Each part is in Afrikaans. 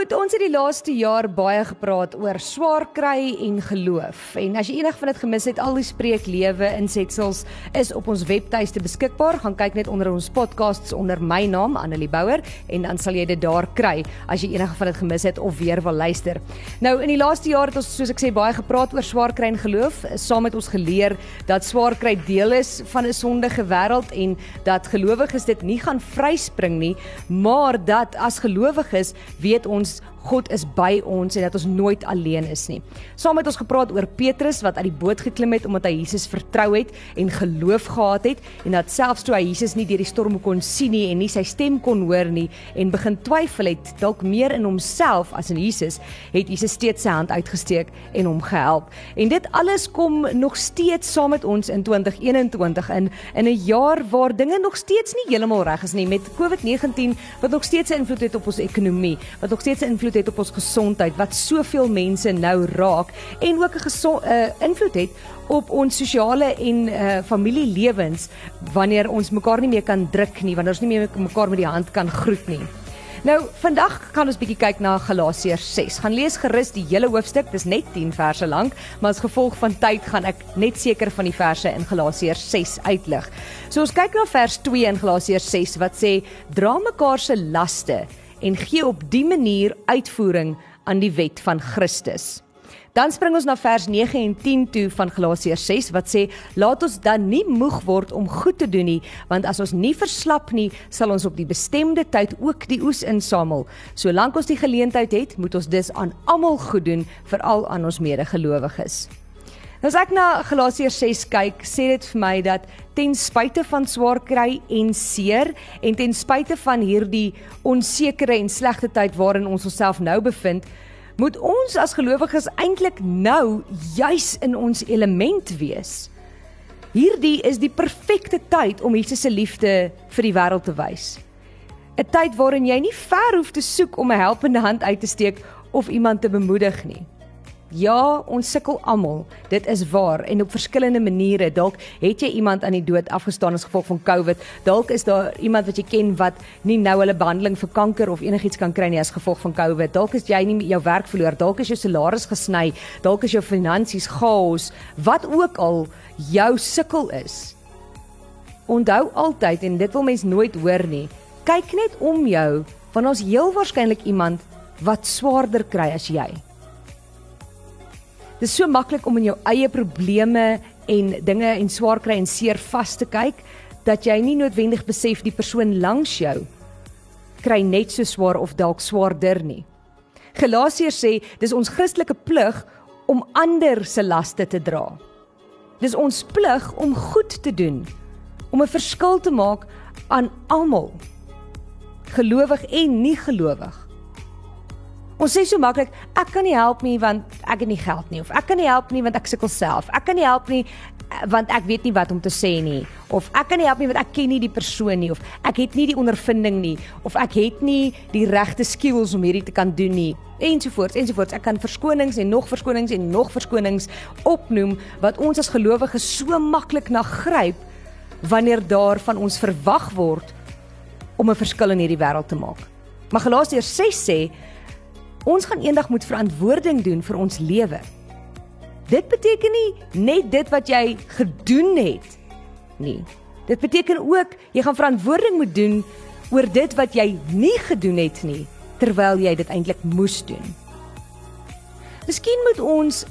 Goed, ons het die laaste jaar baie gepraat oor swaar kry en geloof. En as jy enig van dit gemis het, al die spreeklewe insetsels is op ons webtuiste beskikbaar. Gaan kyk net onder ons podcasts onder my naam Annelie Bouwer en dan sal jy dit daar kry as jy enig van dit gemis het of weer wil luister. Nou in die laaste jaar het ons soos ek sê baie gepraat oor swaar kry en geloof. Saam met ons geleer dat swaar kry deel is van 'n sondige wêreld en dat gelowiges dit nie gaan vryspring nie, maar dat as gelowiges weet ons news God is by ons en dat ons nooit alleen is nie. Saam het ons gepraat oor Petrus wat uit die boot geklim het omdat hy Jesus vertrou het en geloof gehad het en dat selfs toe hy Jesus nie deur die storm kon sien nie en nie sy stem kon hoor nie en begin twyfel het dalk meer in homself as in Jesus, het Jesus steeds sy hand uitgesteek en hom gehelp. En dit alles kom nog steeds saam met ons in 2021 in in 'n jaar waar dinge nog steeds nie heeltemal reg is nie met COVID-19 wat nog steeds 'n invloed het op ons ekonomie, wat nog steeds 'n invloed het op ons gesondheid wat soveel mense nou raak en ook 'n uh, invloed het op ons sosiale en uh, familielewens wanneer ons mekaar nie meer kan druk nie, wanneer ons nie meer mekaar met die hand kan groet nie. Nou, vandag gaan ons bietjie kyk na Galasiërs 6. Gaan lees gerus die hele hoofstuk, dis net 10 verse lank, maar as gevolg van tyd gaan ek net seker van die verse in Galasiërs 6 uitlig. So ons kyk na vers 2 in Galasiërs 6 wat sê: "Dra mekaar se laste en gee op die manier uitvoering aan die wet van Christus. Dan spring ons na vers 9 en 10 toe van Galasiërs 6 wat sê laat ons dan nie moeg word om goed te doen nie want as ons nie verslap nie sal ons op die bestemde tyd ook die oes insamel. Solank ons die geleentheid het, moet ons dus aan almal goed doen, veral aan ons medegelowiges. As ek na Galasiërs 6 kyk, sê dit vir my dat ten spyte van swaar kry en seer en ten spyte van hierdie onsekere en slegte tyd waarin ons onsself nou bevind, moet ons as gelowiges eintlik nou juis in ons element wees. Hierdie is die perfekte tyd om Jesus se liefde vir die wêreld te wys. 'n Tyd waarin jy nie ver hoef te soek om 'n helpende hand uit te steek of iemand te bemoedig nie. Ja, ons sukkel almal. Dit is waar en op verskillende maniere. Dalk het jy iemand aan die dood afgestaan as gevolg van COVID. Dalk is daar iemand wat jy ken wat nie nou hulle behandeling vir kanker of enigiets kan kry nie as gevolg van COVID. Dalk is jy nie jou werk verloor. Dalk is jou salaris gesny. Dalk is jou finansies chaos. Wat ook al jou sukkel is. Onthou altyd en dit wil mens nooit hoor nie. Kyk net om jou want ons heel waarskynlik iemand wat swaarder kry as jy. Dis so maklik om in jou eie probleme en dinge en swaar kry en seer vas te kyk dat jy nie noodwendig besef die persoon langs jou kry net so swaar of dalk swaarder nie. Galasiërs sê dis ons Christelike plig om ander se laste te dra. Dis ons plig om goed te doen, om 'n verskil te maak aan almal, gelowig en nie gelowig. Ons sê so maklik, ek kan nie help nie want ek het nie geld nie of ek kan nie help nie want ek sukkel self. Ek kan nie help nie want ek weet nie wat om te sê nie of ek kan nie help nie want ek ken nie die persoon nie of ek het nie die ondervinding nie of ek het nie die regte skills om hierdie te kan doen nie ensovoorts ensovoorts ek kan verskonings en nog verskonings en nog verskonings opnoem wat ons as gelowiges so maklik na gryp wanneer daar van ons verwag word om 'n verskil in hierdie wêreld te maak. Maar Galasiërs 6 sê Ons gaan eendag moet verantwoording doen vir ons lewe. Dit beteken nie net dit wat jy gedoen het nie. Dit beteken ook jy gaan verantwoording moet doen oor dit wat jy nie gedoen het nie terwyl jy dit eintlik moes doen. Miskien moet ons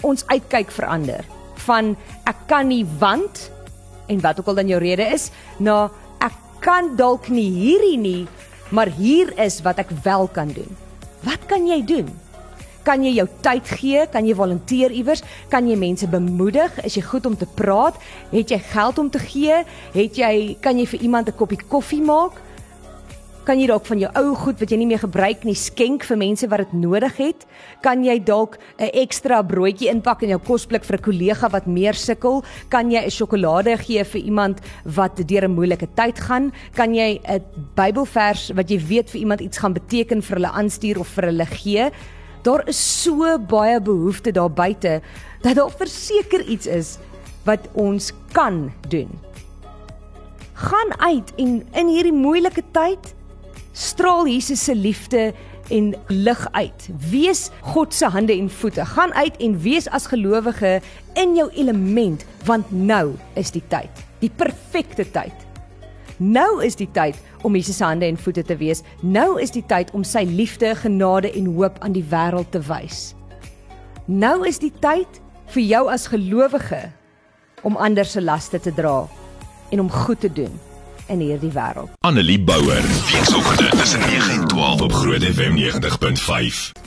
ons uitkyk verander van ek kan nie want en wat ook al dan jou rede is na ek kan dalk nie hierdie nie maar hier is wat ek wel kan doen. Wat kan jy doen? Kan jy jou tyd gee? Kan jy volunteer iewers? Kan jy mense bemoedig? Is jy goed om te praat? Het jy geld om te gee? Het jy kan jy vir iemand 'n koppie koffie maak? Kan jy dalk van jou ou goed wat jy nie meer gebruik nie skenk vir mense wat dit nodig het? Kan jy dalk 'n ekstra broodjie inpak in jou kosblik vir 'n kollega wat meer sukkel? Kan jy 'n sjokolade gee vir iemand wat deur 'n moeilike tyd gaan? Kan jy 'n Bybelvers wat jy weet vir iemand iets gaan beteken vir hulle aanstuur of vir hulle gee? Daar is so baie behoeftes daar buite dat daar verseker iets is wat ons kan doen. Gaan uit en in hierdie moeilike tyd straal Jesus se liefde en lig uit. Wees God se hande en voete. Gaan uit en wees as gelowige in jou element want nou is die tyd. Die perfekte tyd. Nou is die tyd om Jesus se hande en voete te wees. Nou is die tyd om sy liefde, genade en hoop aan die wêreld te wys. Nou is die tyd vir jou as gelowige om ander se laste te dra en om goed te doen in hierdie wêreld. Annelie Bouwer, weekoggend tussen 9 en 12 op Groot FM 90.5.